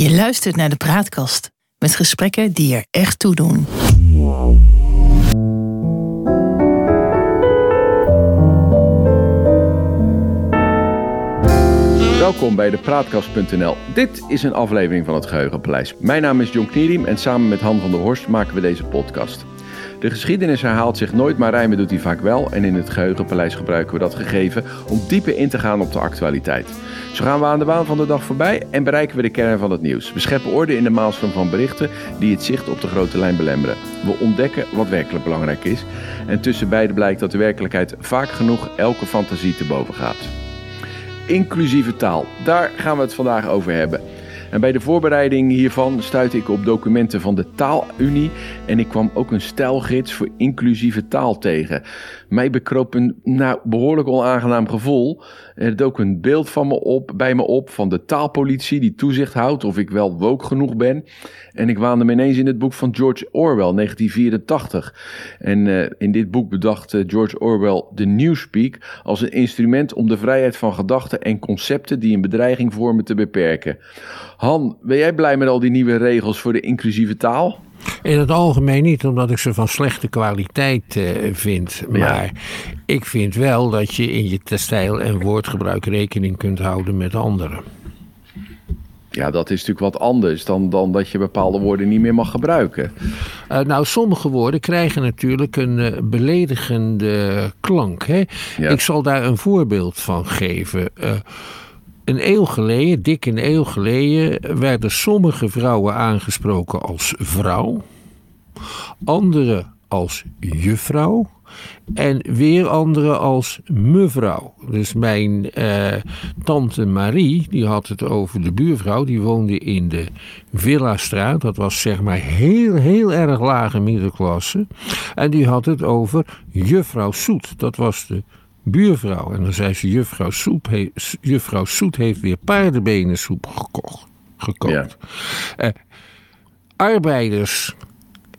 Je luistert naar de Praatkast met gesprekken die er echt toe doen. Welkom bij de Praatkast.nl. Dit is een aflevering van het Geheugenpaleis. Mijn naam is John Knierim en samen met Han van der Horst maken we deze podcast. De geschiedenis herhaalt zich nooit, maar rijmen doet hij vaak wel. En in het Geheugenpaleis gebruiken we dat gegeven om dieper in te gaan op de actualiteit. Zo gaan we aan de baan van de dag voorbij en bereiken we de kern van het nieuws. We scheppen orde in de maalstroom van berichten die het zicht op de grote lijn belemmeren. We ontdekken wat werkelijk belangrijk is. En tussen beiden blijkt dat de werkelijkheid vaak genoeg elke fantasie te boven gaat. Inclusieve taal, daar gaan we het vandaag over hebben. En bij de voorbereiding hiervan stuitte ik op documenten van de Taalunie en ik kwam ook een stijlgids voor inclusieve taal tegen. Mij bekroop een nou, behoorlijk onaangenaam gevoel. Er dook een beeld van me op, bij me op van de taalpolitie die toezicht houdt of ik wel woke genoeg ben. En ik waande me ineens in het boek van George Orwell, 1984. En uh, in dit boek bedacht uh, George Orwell de Newspeak als een instrument om de vrijheid van gedachten en concepten die een bedreiging vormen te beperken. Han, ben jij blij met al die nieuwe regels voor de inclusieve taal? In het algemeen niet, omdat ik ze van slechte kwaliteit uh, vind. Maar ja. ik vind wel dat je in je stijl en woordgebruik rekening kunt houden met anderen. Ja, dat is natuurlijk wat anders dan, dan dat je bepaalde woorden niet meer mag gebruiken. Uh, nou, sommige woorden krijgen natuurlijk een uh, beledigende klank. Hè? Ja. Ik zal daar een voorbeeld van geven. Een eeuw geleden, dik een eeuw geleden, werden sommige vrouwen aangesproken als vrouw, andere als juffrouw en weer andere als mevrouw. Dus mijn uh, tante Marie, die had het over de buurvrouw, die woonde in de Villastraat. Dat was zeg maar heel, heel erg lage middenklasse. En die had het over juffrouw Soet. Dat was de buurvrouw. En dan zei ze: Juffrouw, Soep he, juffrouw Soet heeft weer paardenbenensoep gekocht, gekookt. Ja. Uh, arbeiders.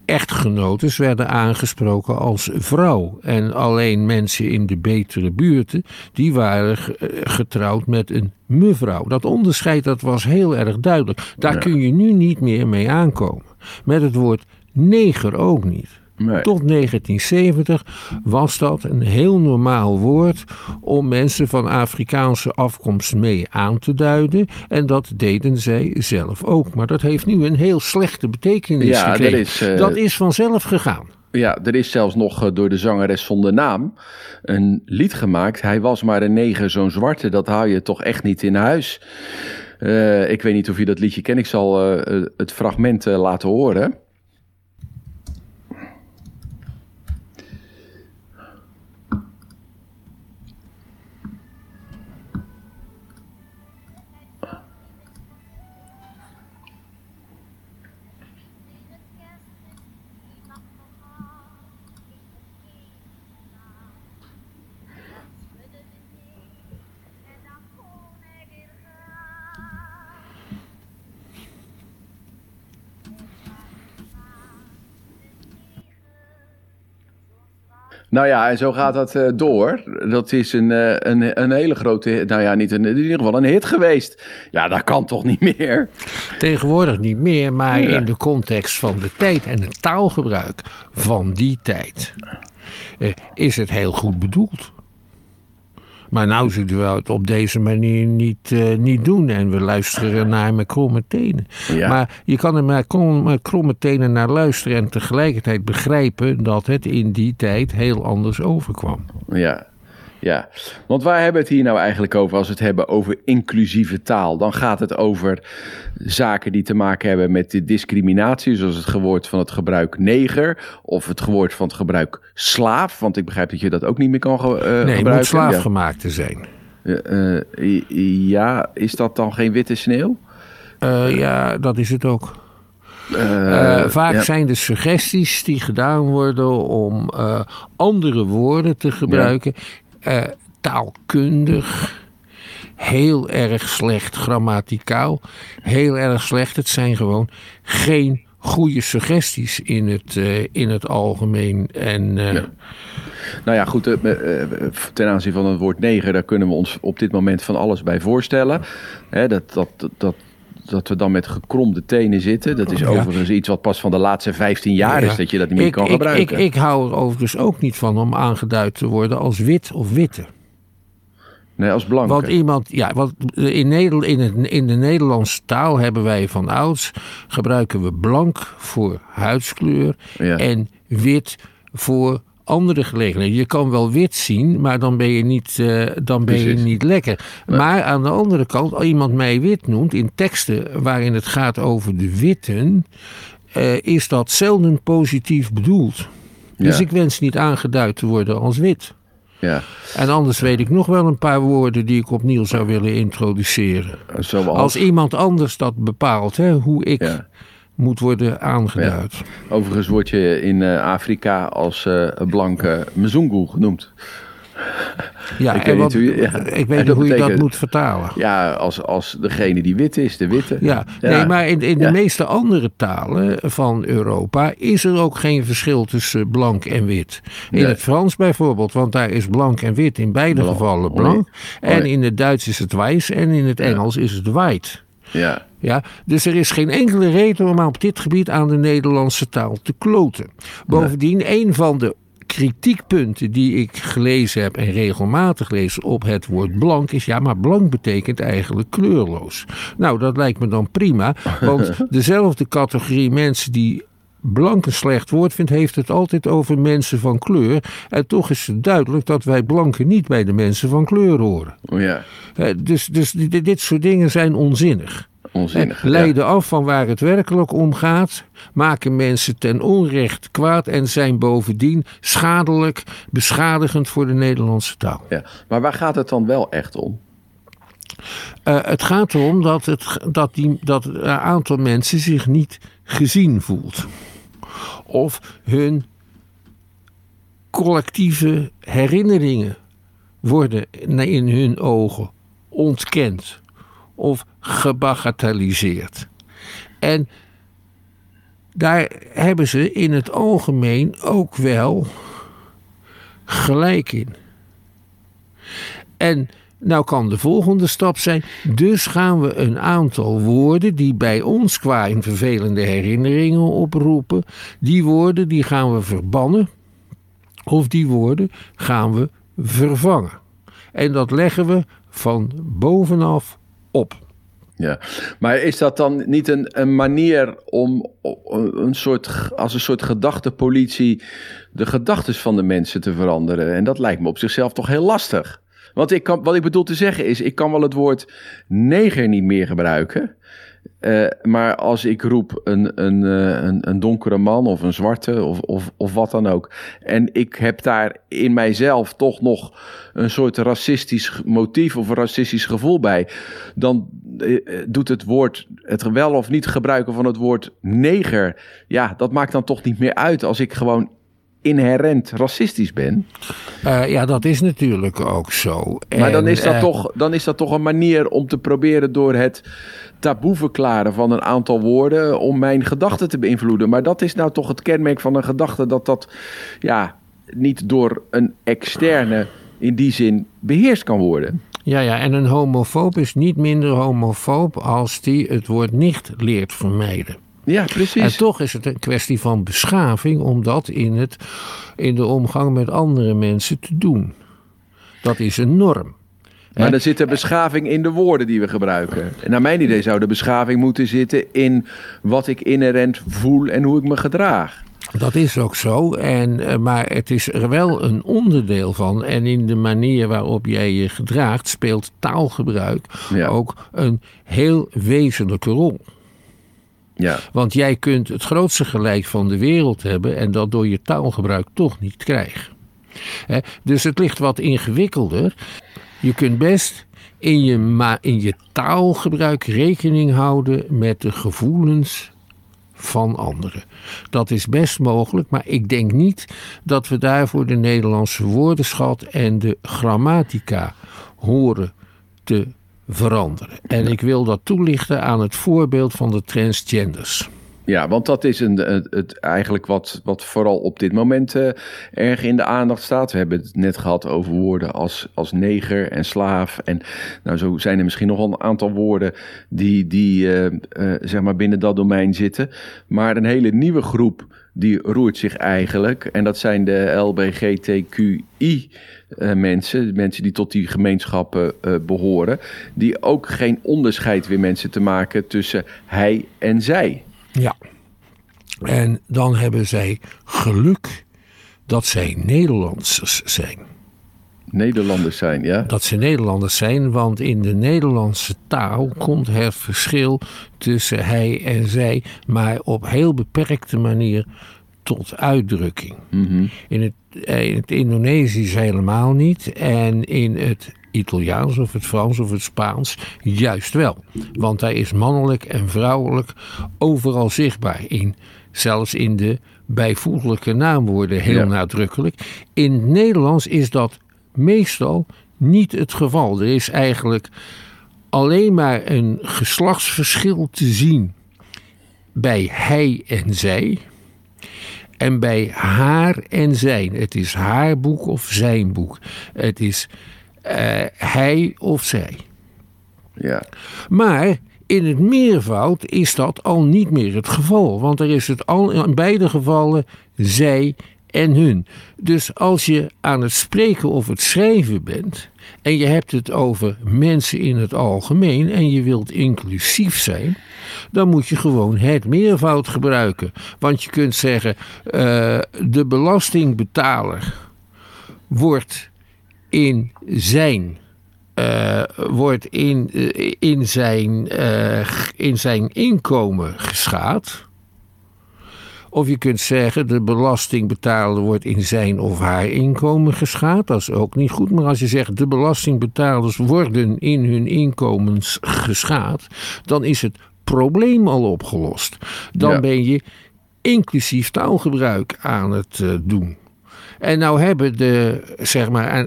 Echtgenotes werden aangesproken als vrouw. En alleen mensen in de betere buurten, die waren getrouwd met een mevrouw. Dat onderscheid dat was heel erg duidelijk. Daar ja. kun je nu niet meer mee aankomen. Met het woord neger ook niet. Nee. Tot 1970 was dat een heel normaal woord om mensen van Afrikaanse afkomst mee aan te duiden. En dat deden zij zelf ook. Maar dat heeft nu een heel slechte betekenis ja, gekregen. Dat is, uh... dat is vanzelf gegaan. Ja, er is zelfs nog door de zangeres zonder naam een lied gemaakt. Hij was maar een neger, zo'n zwarte, dat hou je toch echt niet in huis. Uh, ik weet niet of je dat liedje kent. Ik zal uh, het fragment laten horen. Nou ja, en zo gaat dat uh, door. Dat is een, uh, een, een hele grote, nou ja, niet een, in ieder geval een hit geweest. Ja, dat kan toch niet meer? Tegenwoordig niet meer, maar ja. in de context van de tijd en het taalgebruik van die tijd uh, is het heel goed bedoeld. Maar nou zullen we het op deze manier niet, uh, niet doen. En we luisteren naar met kromme tenen. Ja. Maar je kan er maar met kromme tenen naar luisteren. En tegelijkertijd begrijpen dat het in die tijd heel anders overkwam. Ja, ja, want waar hebben we het hier nou eigenlijk over als we het hebben over inclusieve taal? Dan gaat het over zaken die te maken hebben met de discriminatie, zoals het gewoord van het gebruik neger of het gewoord van het gebruik slaaf. Want ik begrijp dat je dat ook niet meer kan uh, nee, gebruiken. Nee, moet slaaf ja. gemaakt te zijn. Uh, uh, ja, is dat dan geen witte sneeuw? ja, dat is het ook. Uh, vaak ja. zijn de suggesties die gedaan worden om uh, andere woorden te gebruiken ja. Uh, taalkundig heel erg slecht, grammaticaal heel erg slecht. Het zijn gewoon geen goede suggesties in het, in het algemeen. En, ja. Nou ja, goed, ten aanzien van het woord neger, daar kunnen we ons op dit moment van alles bij voorstellen. dat, dat, dat dat we dan met gekromde tenen zitten. Dat is overigens iets wat pas van de laatste 15 jaar is dat je dat niet meer kan gebruiken. Ik, ik hou er overigens ook niet van om aangeduid te worden als wit of witte. Nee, als blank. Want iemand, ja, want in, Nederland, in, het, in de Nederlandse taal hebben wij van ouds gebruiken we blank voor huidskleur en wit voor andere gelegenheden. Je kan wel wit zien, maar dan ben je niet, uh, dan ben je niet lekker. Maar aan de andere kant, als iemand mij wit noemt in teksten waarin het gaat over de witten, uh, is dat zelden positief bedoeld. Dus ik wens niet aangeduid te worden als wit. Ja. En anders weet ik nog wel een paar woorden die ik opnieuw zou willen introduceren. Zoals? Als iemand anders dat bepaalt, hè, hoe ik moet worden aangeduid. Overigens word je in uh, Afrika als uh, blanke Mzungu genoemd. Ja, ik weet, wat, niet, hoe je, ik weet niet hoe je dat moet vertalen. Ja, als, als degene die wit is, de witte. Ja, nee, maar in, in de meeste andere talen van Europa is er ook geen verschil tussen blank en wit. In het Frans bijvoorbeeld, want daar is blank en wit in beide gevallen blank. En in het Duits is het wijs en in het Engels is het white. Ja. Ja, dus er is geen enkele reden om op dit gebied aan de Nederlandse taal te kloten. Bovendien, een van de kritiekpunten die ik gelezen heb en regelmatig lees op het woord blank is ja, maar blank betekent eigenlijk kleurloos. Nou, dat lijkt me dan prima, want dezelfde categorie mensen die blank een slecht woord vindt, heeft het altijd over mensen van kleur. En toch is het duidelijk dat wij blanken niet bij de mensen van kleur horen. Oh ja. Dus, dus dit, dit soort dingen zijn onzinnig. Onzinnig, leiden af van waar het werkelijk om gaat, maken mensen ten onrecht kwaad en zijn bovendien schadelijk, beschadigend voor de Nederlandse taal. Ja, maar waar gaat het dan wel echt om? Uh, het gaat erom dat, het, dat, die, dat een aantal mensen zich niet gezien voelt. Of hun collectieve herinneringen worden in hun ogen ontkend of gebagatelliseerd. En daar hebben ze in het algemeen ook wel gelijk in. En nou kan de volgende stap zijn, dus gaan we een aantal woorden die bij ons qua in vervelende herinneringen oproepen, die woorden die gaan we verbannen of die woorden gaan we vervangen. En dat leggen we van bovenaf op. Ja, maar is dat dan niet een, een manier om een soort, als een soort gedachtepolitie de gedachten van de mensen te veranderen? En dat lijkt me op zichzelf toch heel lastig. Want ik kan, wat ik bedoel te zeggen is, ik kan wel het woord neger niet meer gebruiken. Uh, maar als ik roep een, een, uh, een, een, donkere man of een zwarte of, of, of wat dan ook. En ik heb daar in mijzelf toch nog een soort racistisch motief of een racistisch gevoel bij. Dan uh, doet het woord, het wel of niet gebruiken van het woord neger. Ja, dat maakt dan toch niet meer uit als ik gewoon inherent racistisch ben. Uh, ja, dat is natuurlijk ook zo. Maar dan, is dat uh, toch, dan is dat toch een manier om te proberen door het taboe verklaren van een aantal woorden om mijn gedachten te beïnvloeden. Maar dat is nou toch het kenmerk van een gedachte dat dat ja, niet door een externe in die zin beheerst kan worden. Ja, ja, en een homofoob is niet minder homofoob als die het woord nicht leert vermijden. Ja, precies. En toch is het een kwestie van beschaving om dat in, het, in de omgang met andere mensen te doen. Dat is een norm. Maar er zit de beschaving in de woorden die we gebruiken. En naar mijn idee zou de beschaving moeten zitten in wat ik inherent voel en hoe ik me gedraag. Dat is ook zo, en, eh, maar het is er wel een onderdeel van. En in de manier waarop jij je gedraagt speelt taalgebruik ja. ook een heel wezenlijke rol. Ja. Want jij kunt het grootste gelijk van de wereld hebben en dat door je taalgebruik toch niet krijgen. Dus het ligt wat ingewikkelder. Je kunt best in je, in je taalgebruik rekening houden met de gevoelens van anderen. Dat is best mogelijk, maar ik denk niet dat we daarvoor de Nederlandse woordenschat en de grammatica horen te veranderen. En ik wil dat toelichten aan het voorbeeld van de transgenders. Ja, want dat is een, het, eigenlijk wat, wat vooral op dit moment uh, erg in de aandacht staat. We hebben het net gehad over woorden als, als neger en slaaf. En nou, zo zijn er misschien nog een aantal woorden die, die uh, uh, zeg maar binnen dat domein zitten. Maar een hele nieuwe groep die roert zich eigenlijk. En dat zijn de LBGTQI. mensen, mensen die tot die gemeenschappen behoren, die ook geen onderscheid weer mensen te maken tussen hij en zij. Ja. En dan hebben zij geluk dat zij Nederlanders zijn. Nederlanders zijn, ja? Dat ze Nederlanders zijn, want in de Nederlandse taal komt het verschil tussen hij en zij, maar op heel beperkte manier tot uitdrukking. Mhm. in, het, eh, in het Indonesisch helemaal niet en in het Italiaans of het Frans of het Spaans juist wel. Want daar is mannelijk en vrouwelijk overal zichtbaar in. Zelfs in de bijvoeglijke naamwoorden heel nadrukkelijk. In het Nederlands is dat meestal niet het geval. Er is eigenlijk alleen maar een geslachtsverschil te zien bij hij en zij. En bij haar en zijn. Het is haar boek of zijn boek. Het is hij of zij. Ja. Maar in het meervoud is dat al niet meer het geval. Want er is het al in beide gevallen zij en hun. Dus als je aan het spreken of het schrijven bent. en je hebt het over mensen in het algemeen. en je wilt inclusief zijn. dan moet je gewoon het meervoud gebruiken. Want je kunt zeggen: uh, de belastingbetaler wordt in zijn uh, wordt in, uh, in, zijn, uh, in zijn inkomen geschaad. Of je kunt zeggen, de belastingbetaler wordt in zijn of haar inkomen geschaad. Dat is ook niet goed. Maar als je zegt, de belastingbetalers worden in hun inkomens geschaad, dan is het probleem al opgelost. Dan ja. ben je inclusief taalgebruik aan het doen. En nou hebben de, zeg maar,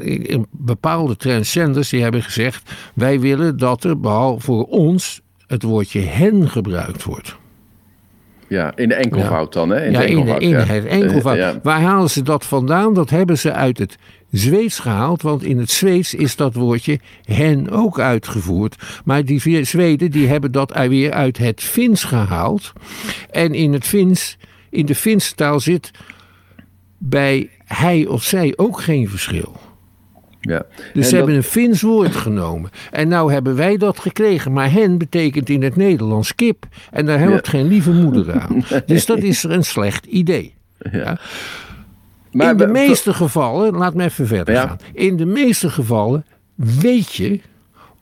bepaalde transgenders die hebben gezegd: wij willen dat er behalve voor ons het woordje hen gebruikt wordt. Ja, in de enkelvoud dan, hè? In ja, de in, de, in ja. het enkelvoud. Ja. Waar halen ze dat vandaan? Dat hebben ze uit het Zweeds gehaald, want in het Zweeds is dat woordje hen ook uitgevoerd. Maar die Zweden die hebben dat weer uit het Fins gehaald. En in het Fins, in de Finse taal zit bij hij of zij ook geen verschil. Ja. Dus ze hebben een Fins woord genomen. En nou hebben wij dat gekregen. Maar hen betekent in het Nederlands kip. En daar helpt ja. geen lieve moeder aan. Dus dat is een slecht idee. Ja. Maar in de meeste gevallen, laat me even verder gaan. In de meeste gevallen weet je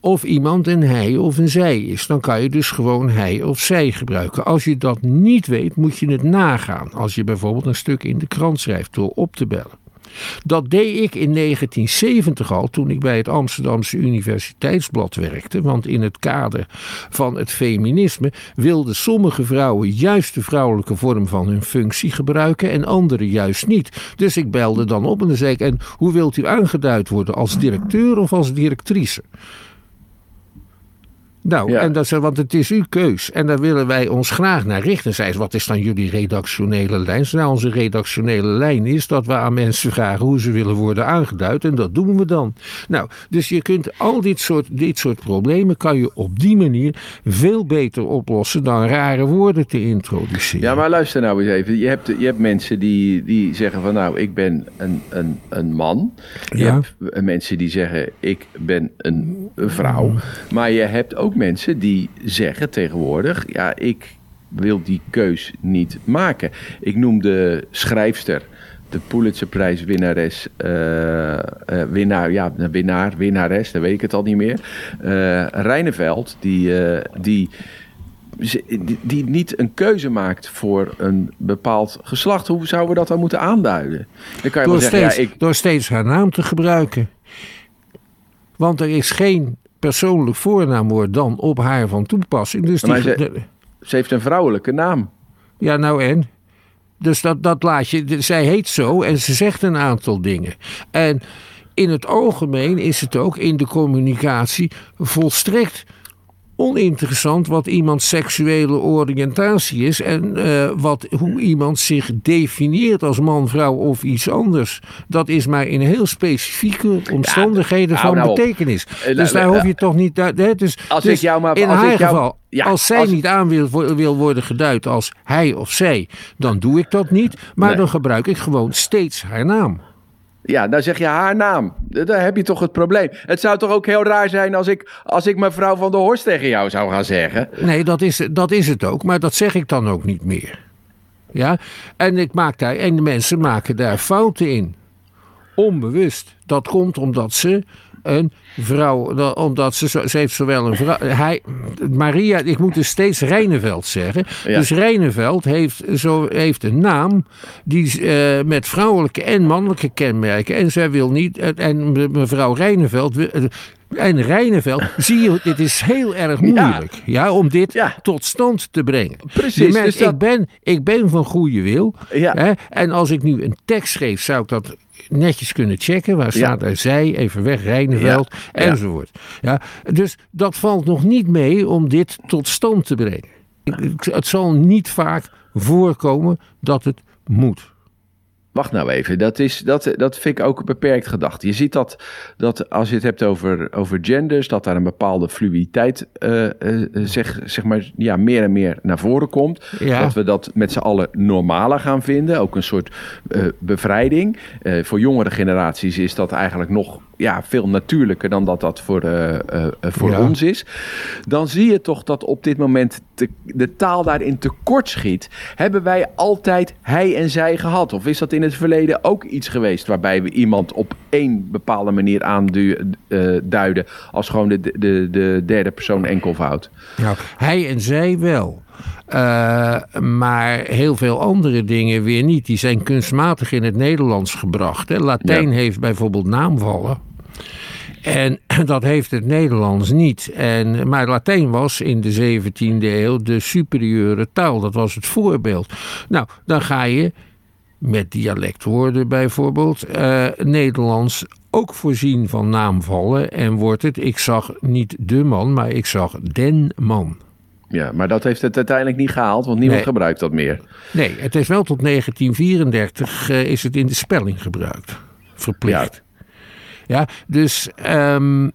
of iemand een hij of een zij is. Dan kan je dus gewoon hij of zij gebruiken. Als je dat niet weet, moet je het nagaan. Als je bijvoorbeeld een stuk in de krant schrijft door op te bellen. Dat deed ik in 1970 al toen ik bij het Amsterdamse Universiteitsblad werkte. Want in het kader van het feminisme wilden sommige vrouwen juist de vrouwelijke vorm van hun functie gebruiken en anderen juist niet. Dus ik belde dan op en dan zei ik: En hoe wilt u aangeduid worden? Als directeur of als directrice? Nou, en dat ze, want het is uw keus. En daar willen wij ons graag naar richten. Zij wat is dan jullie redactionele lijn? Nou, onze redactionele lijn is dat we aan mensen vragen hoe ze willen worden aangeduid. En dat doen we dan. Nou, dus je kunt al dit soort, dit soort problemen kan je op die manier veel beter oplossen dan rare woorden te introduceren. Ja, maar luister nou eens even. Je hebt, je hebt mensen die, die zeggen van nou, ik ben een, een, een man. Je ja. hebt mensen die zeggen ik ben een vrouw. Maar je hebt ook mensen die zeggen tegenwoordig: ja, ik wil die keus niet maken. Ik noem de schrijfster, de Pulitzerprijswinnares, uh, uh, winnaar, ja, winnaar, winnares, dan weet ik het al niet meer. Uh, Reineveld, die, die, die, die, niet een keuze maakt voor een bepaald geslacht. Hoe zouden we dat dan moeten aanduiden? Dan kan je door, zeggen, steeds, ja, ik... door steeds haar naam te gebruiken. Want er is geen persoonlijk voornaamwoord dan op haar van toepassing. Dus die, ze, ze, heeft een vrouwelijke naam. Ja, nou en? Dus dat, dat laat je. Zij heet zo en ze zegt een aantal dingen. En in het algemeen is het ook in de communicatie volstrekt oninteressant wat iemands seksuele oriëntatie is en uh, wat, hoe iemand zich definieert als man, vrouw of iets anders. Dat is maar in heel specifieke omstandigheden van nou betekenis. Uh, dus daar hoef je toch niet. Hè, dus, als dus ik jou maar, in als haar ik jou, geval, ja, als zij als- niet aan wil, wil worden geduid als hij of zij, dan doe ik dat niet. Maar Nee. dan gebruik ik gewoon steeds haar naam. Ja, dan zeg je haar naam. Daar heb je toch het probleem. Het zou toch ook heel raar zijn als ik, als ik mevrouw van der Horst tegen jou zou gaan zeggen. Nee, dat is, dat is het ook, maar dat zeg ik dan ook niet meer. Ja, en, ik maak daar, en de mensen maken daar fouten in. Onbewust. Dat komt omdat ze een vrouw, dat- omdat ze, ze heeft zowel een vrouw, hij, Maria, ik moet dus steeds Reineveld zeggen. Ja. Dus Reineveld heeft, zo, heeft een naam die eh, met vrouwelijke en mannelijke kenmerken. En zij wil niet, en me- mevrouw Reineveld, eh, en Reineveld, zie je, dit is heel erg moeilijk. Ja, om dit Ja. tot stand te brengen. Precies, merkt, dus dat- ik, ben, ik ben van goede wil. Ja. Hè, en als ik nu een tekst schreef, zou ik dat netjes kunnen checken. Waar staat er zij, even weg, Reineveld, Ja. enzovoort. Ja, dus dat valt nog niet mee om dit tot stand te brengen. Het zal niet vaak voorkomen dat het moet. Wacht nou even, dat, is, dat, dat vind ik ook een beperkt gedachte. Je ziet dat, dat als je het hebt over, over genders, dat daar een bepaalde fluiditeit eh, eh, zeg, zeg maar, ja, meer en meer naar voren komt. Ja. Dat we dat met z'n allen normaler gaan vinden, ook een soort eh, bevrijding. Eh, voor jongere generaties is dat eigenlijk nog ja, veel natuurlijker dan dat dat voor, eh, eh, eh, voor Ja. ons is. Dan zie je toch dat op dit moment te- de taal daarin tekort schiet. Hebben wij altijd hij en zij gehad? Of is dat in het verleden ook iets geweest waarbij we iemand op één bepaalde manier aanduiden als gewoon de, de, de derde persoon enkelvoud? Nou, hij en zij wel. Eh, maar heel veel andere dingen weer niet. Die zijn kunstmatig in het Nederlands gebracht. Hè. Latijn Ja. heeft bijvoorbeeld naamvallen. En dat heeft het Nederlands niet. En, maar Latijn was in de 17e eeuw de superieure taal. Dat was het voorbeeld. Nou, dan ga je met dialectwoorden bijvoorbeeld eh, Nederlands ook voorzien van naamvallen. En wordt het, ik zag niet de man, maar ik zag den man. Ja, maar dat heeft het uiteindelijk niet gehaald, want niemand Nee. gebruikt dat meer. Nee, het is wel tot 1934 eh, is het in de spelling gebruikt. Verplicht. Ja, dus, ehm,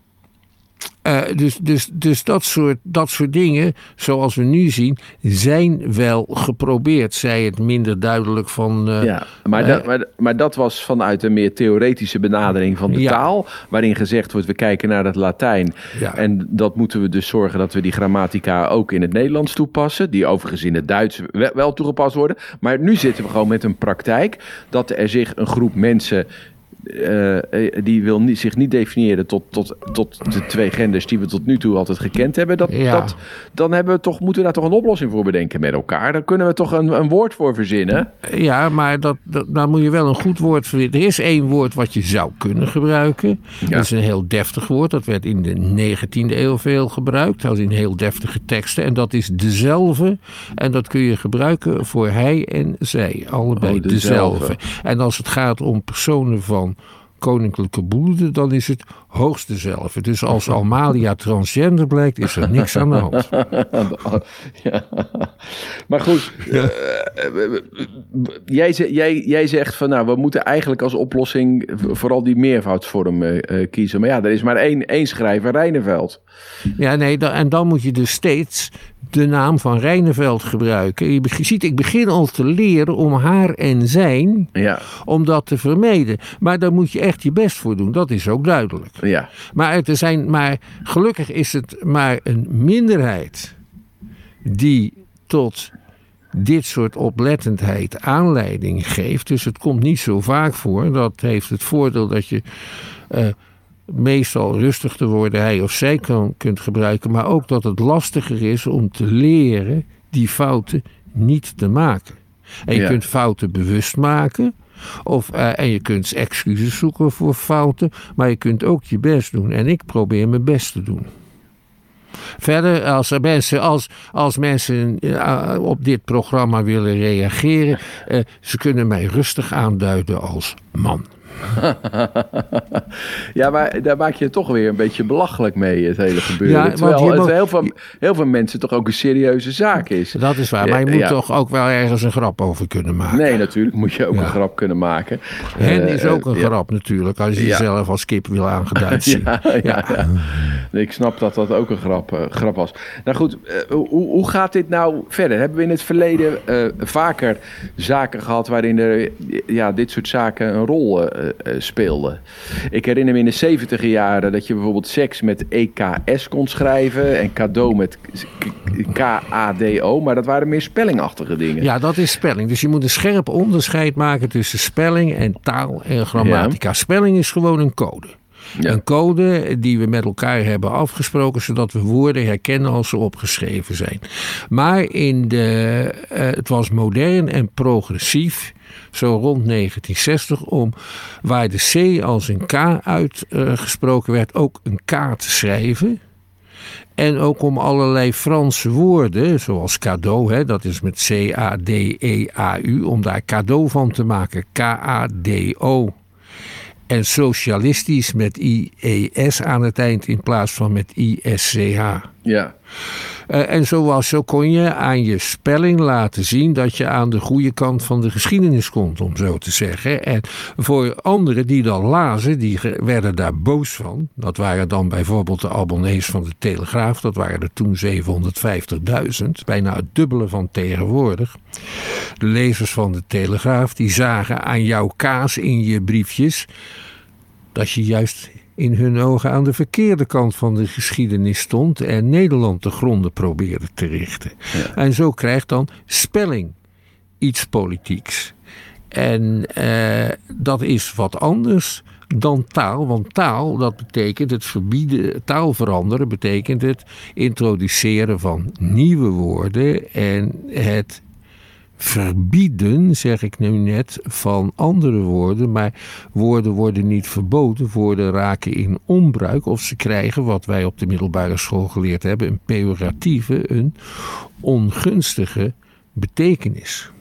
eh, dus, dus, dus dat, soort, dat soort dingen, zoals we nu zien, zijn wel geprobeerd. Zij het minder duidelijk van. eh, Ja, maar, eh, dat, maar, maar dat was vanuit een meer theoretische benadering van de Ja. taal. Waarin gezegd wordt, we kijken naar het Latijn. Ja. En dat moeten we dus zorgen dat we die grammatica ook in het Nederlands toepassen. Die overigens in het Duits wel toegepast worden. Maar nu zitten we gewoon met een praktijk dat er zich een groep mensen... eh, eh, die wil niet, zich niet definiëren tot, tot, tot de twee genders die we tot nu toe altijd gekend hebben. Dat, Ja. dat, dan hebben we toch, moeten we daar toch een oplossing voor bedenken met elkaar. Dan kunnen we toch een, een woord voor verzinnen. Ja, maar dat, dat, daar moet je wel een goed woord voor. Er is één woord wat je zou kunnen gebruiken. Dat is een heel deftig woord. Dat werd in de 19e eeuw veel gebruikt. Als in heel deftige teksten. En dat is dezelfde. En dat kun je gebruiken voor hij en zij. Allebei Oh, dezelfde. dezelfde. En als het gaat om personen van koninklijke bloeden, dan is het hoogst dezelfde. Dus als Almalia transgender blijkt, is er niks aan de hand. ja. Maar goed, eh, jij, jij zegt van nou, we moeten eigenlijk als oplossing vooral die meervoudsvorm eh, eh, kiezen. Maar ja, er is maar één, één schrijver, Reineveld. Ja, nee, dan, en dan moet je dus steeds de naam van Reineveld gebruiken. Je ziet, ik begin al te leren om haar en zijn, Ja, om dat te vermijden. Maar daar moet je echt je best voor doen, dat is ook duidelijk. ja, Maar, er zijn, maar gelukkig is het maar een minderheid die tot dit soort oplettendheid aanleiding geeft. Dus het komt niet zo vaak voor. Dat heeft het voordeel dat je eh, meestal rustig te worden hij of zij kan, kunt gebruiken. Maar ook dat het lastiger is om te leren die fouten niet te maken. En je Ja. kunt fouten bewust maken. Of, eh, en je kunt excuses zoeken voor fouten. Maar je kunt ook je best doen. En ik probeer mijn best te doen. Verder, als er mensen, als, als mensen eh, op dit programma willen reageren, eh, ze kunnen mij rustig aanduiden als man. ja, maar daar maak je toch weer een beetje belachelijk mee, het hele gebeuren. Ja, Terwijl het heel, veel, heel veel mensen toch ook een serieuze zaak is. Dat is waar, maar je moet toch ook wel ergens een grap over kunnen maken. Nee, natuurlijk moet je ook een grap kunnen maken. Hen uh, is ook een grap natuurlijk, als je jezelf als kip wil aangeduid zien. ja, Ik snap dat dat ook een grap, uh, grap was. Nou goed, uh, hoe, hoe gaat dit nou verder? Hebben we in het verleden vaker zaken gehad waarin er ja, dit soort zaken een rol speelden? Ik herinner me in de 70 jaren dat je bijvoorbeeld seks met EKS kon schrijven en cadeau met K-A-D-O, maar dat waren meer spellingachtige dingen. Ja, dat is spelling. Dus je moet een scherp onderscheid maken tussen spelling en taal en grammatica. Spelling is gewoon een code. Een code die we met elkaar hebben afgesproken, zodat we woorden herkennen als ze opgeschreven zijn. Maar in de, uh, het was modern en progressief zo rond 1960, om waar de C als een K uitgesproken werd, ook een K te schrijven. En ook om allerlei Franse woorden, zoals cadeau, hè, dat is met C-A-D-E-A-U, om daar cadeau van te maken, K-A-D-O. En socialistisch met I-E-S aan het eind in plaats van met I-S-C-H. Ja. Uh, en zoals zo kon je aan je spelling laten zien dat je aan de goede kant van de geschiedenis komt, om zo te zeggen. En voor anderen die dan lazen, die werden daar boos van. Dat waren dan bijvoorbeeld de abonnees van de Telegraaf, dat waren er toen 750.000, bijna het dubbele van tegenwoordig. De lezers van de Telegraaf, die zagen aan jouw kaas in je briefjes dat je juist in hun ogen aan de verkeerde kant van de geschiedenis stond en Nederland te gronden probeerde te richten. En zo krijgt dan spelling iets politieks. En eh, dat is wat anders dan taal. Want taal, dat betekent het verbieden, taal veranderen, betekent het introduceren van nieuwe woorden en het verbieden, zeg ik nu net, van andere woorden. Maar woorden worden niet verboden, woorden raken in onbruik of ze krijgen, wat wij op de middelbare school geleerd hebben, een pejoratieve, een ongunstige betekenis.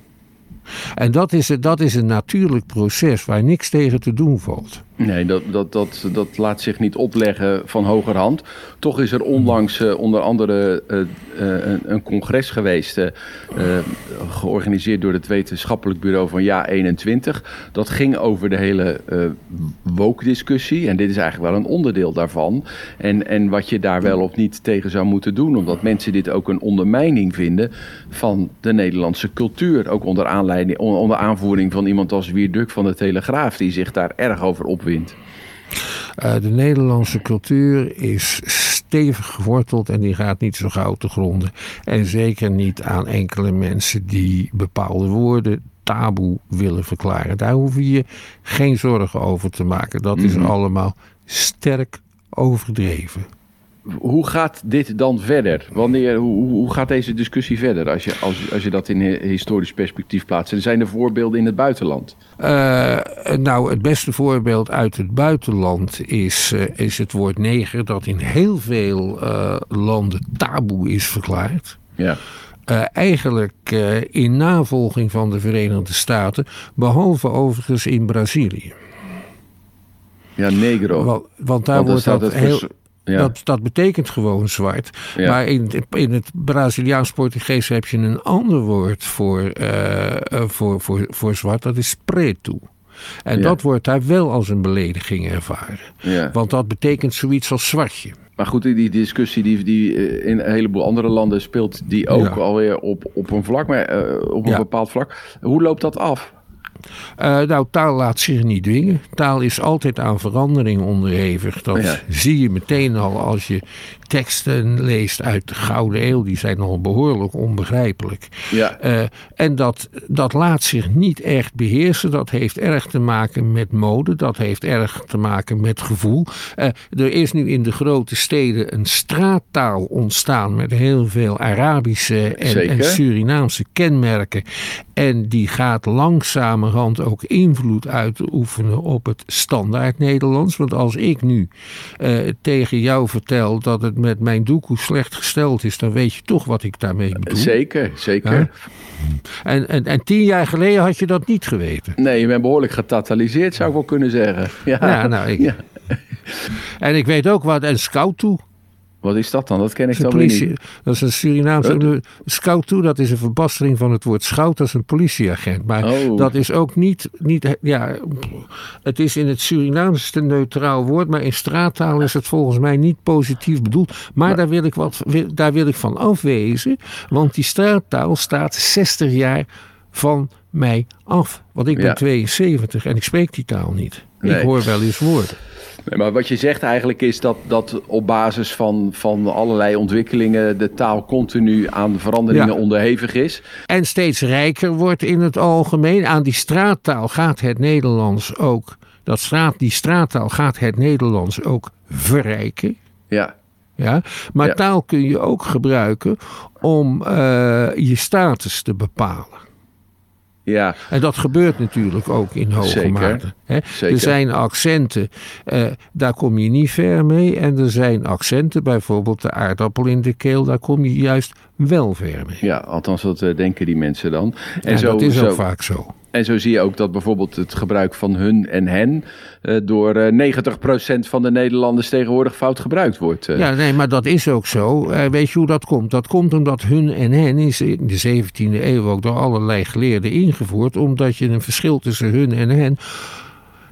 En dat is, dat is een natuurlijk proces waar niks tegen te doen valt. Nee, dat, dat, dat, dat laat zich niet opleggen van hogerhand. Toch is er onlangs uh, onder andere uh, uh, een, een, congres geweest, georganiseerd door het wetenschappelijk bureau van Ja 21. Dat ging over de hele woke-discussie en dit is eigenlijk wel een onderdeel daarvan. En, en wat je daar wel of niet tegen zou moeten doen, omdat mensen dit ook een ondermijning vinden van de Nederlandse cultuur. Ook onder, aanleiding, onder aanvoering van iemand als Wierduk van de Telegraaf, die zich daar erg over op uh, de Nederlandse cultuur is stevig geworteld en die gaat niet zo gauw te gronden. En zeker niet aan enkele mensen die bepaalde woorden taboe willen verklaren. Daar hoef je je geen zorgen over te maken. Dat is mhm. allemaal sterk overdreven hoe gaat dit dan verder? Wanneer, hoe, hoe gaat deze discussie verder als je, als, als je dat in historisch perspectief plaatst? En zijn er voorbeelden in het buitenland? Uh, nou, het beste voorbeeld uit het buitenland is, uh, is het woord neger, dat in heel veel uh, landen taboe is verklaard. Ja. eigenlijk in navolging van de Verenigde Staten, behalve overigens in Brazilië. Ja, negro. Want, want daar wordt dat heel. Dat, dat betekent gewoon zwart. Maar in, in het Braziliaans-Portugees heb je een ander woord voor, uh, voor, voor, voor zwart. Dat is preto. En dat wordt daar wel als een belediging ervaren. Want dat betekent zoiets als zwartje. Maar goed, die discussie die, die eh, in een heleboel andere landen speelt, die ook alweer op, op een vlak, maar, uh, op een bepaald vlak. Hoe loopt dat af? Uh, nou, taal laat zich niet dwingen. Taal is altijd aan verandering onderhevig. Dat zie je meteen al als je teksten leest uit de Gouden Eeuw. Die zijn al behoorlijk onbegrijpelijk. Ja. Uh, en dat, dat laat zich niet echt beheersen. Dat heeft erg te maken met mode. Dat heeft erg te maken met gevoel. Uh, er is nu in de grote steden een straattaal ontstaan met heel veel Arabische en, en Surinaamse kenmerken. En die gaat langzamerhand ook invloed uitoefenen op het standaard Nederlands. Want als ik nu eh, tegen jou vertel dat het met mijn doekoe slecht gesteld is, dan weet je toch wat ik daarmee bedoel. Zeker, zeker. En, en, en tien jaar geleden had je dat niet geweten. Nee, je bent behoorlijk getotaliseerd, zou ik wel kunnen zeggen. Ja, ja nou, ik, ja. En ik weet ook wat een scout toe. Wat is dat dan? Dat ken ik politie, niet. Dat is een Surinaamse... Scout toe, dat is een verbastering van het woord scout. Dat is een politieagent. Maar oh. dat is ook niet, niet... Ja, het is in het Surinaamse een neutraal woord. Maar in straattaal is het volgens mij niet positief bedoeld. Maar, daar, wil ik wat, daar wil ik van afwezen. Want die straattaal staat 60 jaar van mij af. Want ik ben 72 en ik spreek die taal niet. Ik hoor wel eens woorden. Nee, maar wat je zegt eigenlijk is dat, dat op basis van, van allerlei ontwikkelingen de taal continu aan veranderingen onderhevig is. En steeds rijker wordt in het algemeen. Aan die straattaal gaat het Nederlands ook. Dat straat, die straattaal gaat het Nederlands ook verrijken. Ja. Ja, maar taal kun je ook gebruiken om uh, je status te bepalen. Ja. En dat gebeurt natuurlijk ook in hoge Zeker. mate. Hè? Er zijn accenten, eh, daar kom je niet ver mee. En er zijn accenten, bijvoorbeeld de aardappel in de keel, daar kom je juist wel ver mee. Ja, althans dat uh, denken die mensen dan. En ja, zo, dat is ook vaak zo. En zo zie je ook dat bijvoorbeeld het gebruik van hun en hen uh, door uh, 90% van de Nederlanders tegenwoordig fout gebruikt wordt. Ja, nee, maar dat is ook zo. weet je hoe dat komt? Dat komt omdat hun en hen is in de 17e eeuw ook door allerlei geleerden ingevoerd, omdat je een verschil tussen hun en hen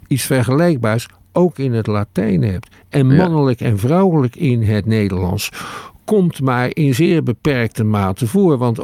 iets vergelijkbaars ook in het Latijn hebt. En mannelijk en vrouwelijk in het Nederlands komt maar in zeer beperkte mate voor. Want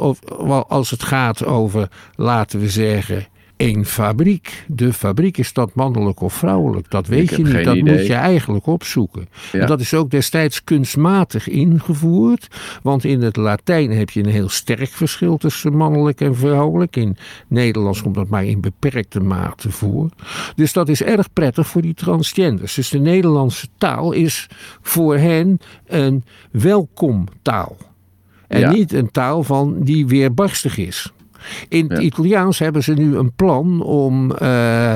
als het gaat over, laten we zeggen, één fabriek. De fabriek is dat mannelijk of vrouwelijk. Dat weet je niet. Dat moet je eigenlijk opzoeken. En dat is ook destijds kunstmatig ingevoerd. Want in het Latijn heb je een heel sterk verschil tussen mannelijk en vrouwelijk. In Nederlands komt dat maar in beperkte mate voor. Dus dat is erg prettig voor die transgenders. Dus de Nederlandse taal is voor hen een welkomtaal. En niet een taal van die weerbarstig is. In het Italiaans hebben ze nu een plan om uh,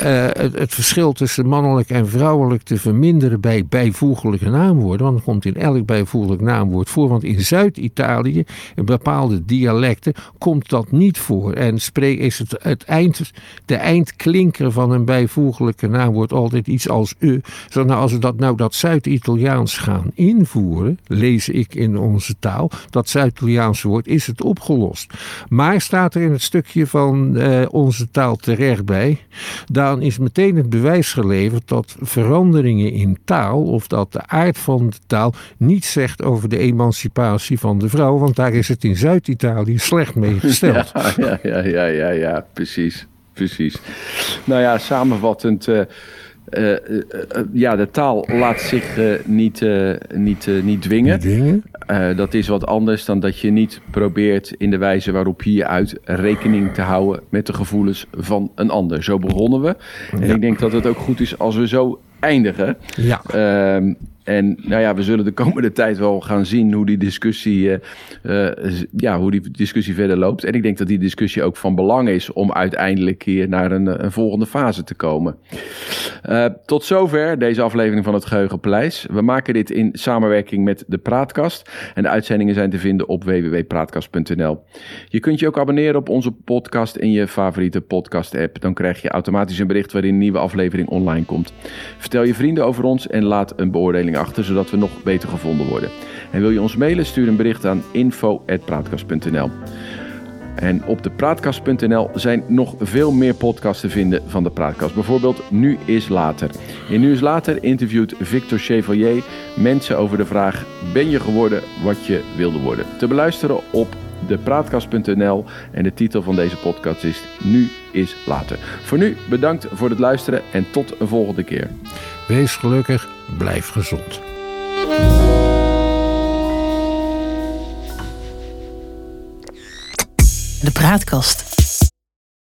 uh, het, het, verschil tussen mannelijk en vrouwelijk te verminderen bij bijvoeglijke naamwoorden. Want er komt in elk bijvoeglijk naamwoord voor. Want in Zuid-Italië, in bepaalde dialecten, komt dat niet voor. En is het, het eind, de eindklinker van een bijvoeglijke naamwoord altijd iets als u. Zo, nou, als we dat nou dat Zuid-Italiaans gaan invoeren, lees ik in onze taal, dat Zuid-Italiaanse woord, is het opgelost. Maar staat er in het stukje van uh, onze taal terecht bij, is meteen het bewijs geleverd dat veranderingen in taal, of dat de aard van de taal, niet zegt over de emancipatie van de vrouw, want daar is het in Zuid-Italië slecht mee gesteld. Ja, ja, ja, ja, ja, precies. precies. Nou ja, samenvattend. Uh, uh, uh, ja, de taal laat zich niet, niet, niet dwingen. Niet dwingen? dat is wat anders dan dat je niet probeert in de wijze waarop je je uit rekening te houden met de gevoelens van een ander. Zo begonnen we. En ik denk dat het ook goed is als we zo eindigen. Ja. En nou ja, we zullen de komende tijd wel gaan zien hoe die discussie, uh, ja, hoe die discussie verder loopt. En ik denk dat die discussie ook van belang is om uiteindelijk hier naar een, een volgende fase te komen. Tot zover deze aflevering van het Geheugenpaleis. We maken dit in samenwerking met de Praatkast. En de uitzendingen zijn te vinden op www.praatkast.nl. Je kunt je ook abonneren op onze podcast in je favoriete podcast-app. Dan krijg je automatisch een bericht waarin een nieuwe aflevering online komt. Vertel je vrienden over ons en laat een beoordeling achter, zodat we nog beter gevonden worden. En wil je ons mailen, stuur een bericht aan info.praatkast.nl. En op de praatkast.nl zijn nog veel meer podcasts te vinden van de Praatkast. Bijvoorbeeld Nu is Later. In Nu is Later interviewt Victor Chevalier mensen over de vraag: Ben je geworden wat je wilde worden? Te beluisteren op depraatkast.nl en de titel van deze podcast is Nu is Later. Voor nu bedankt voor het luisteren en tot een volgende keer. Wees gelukkig, blijf gezond. De praatkast.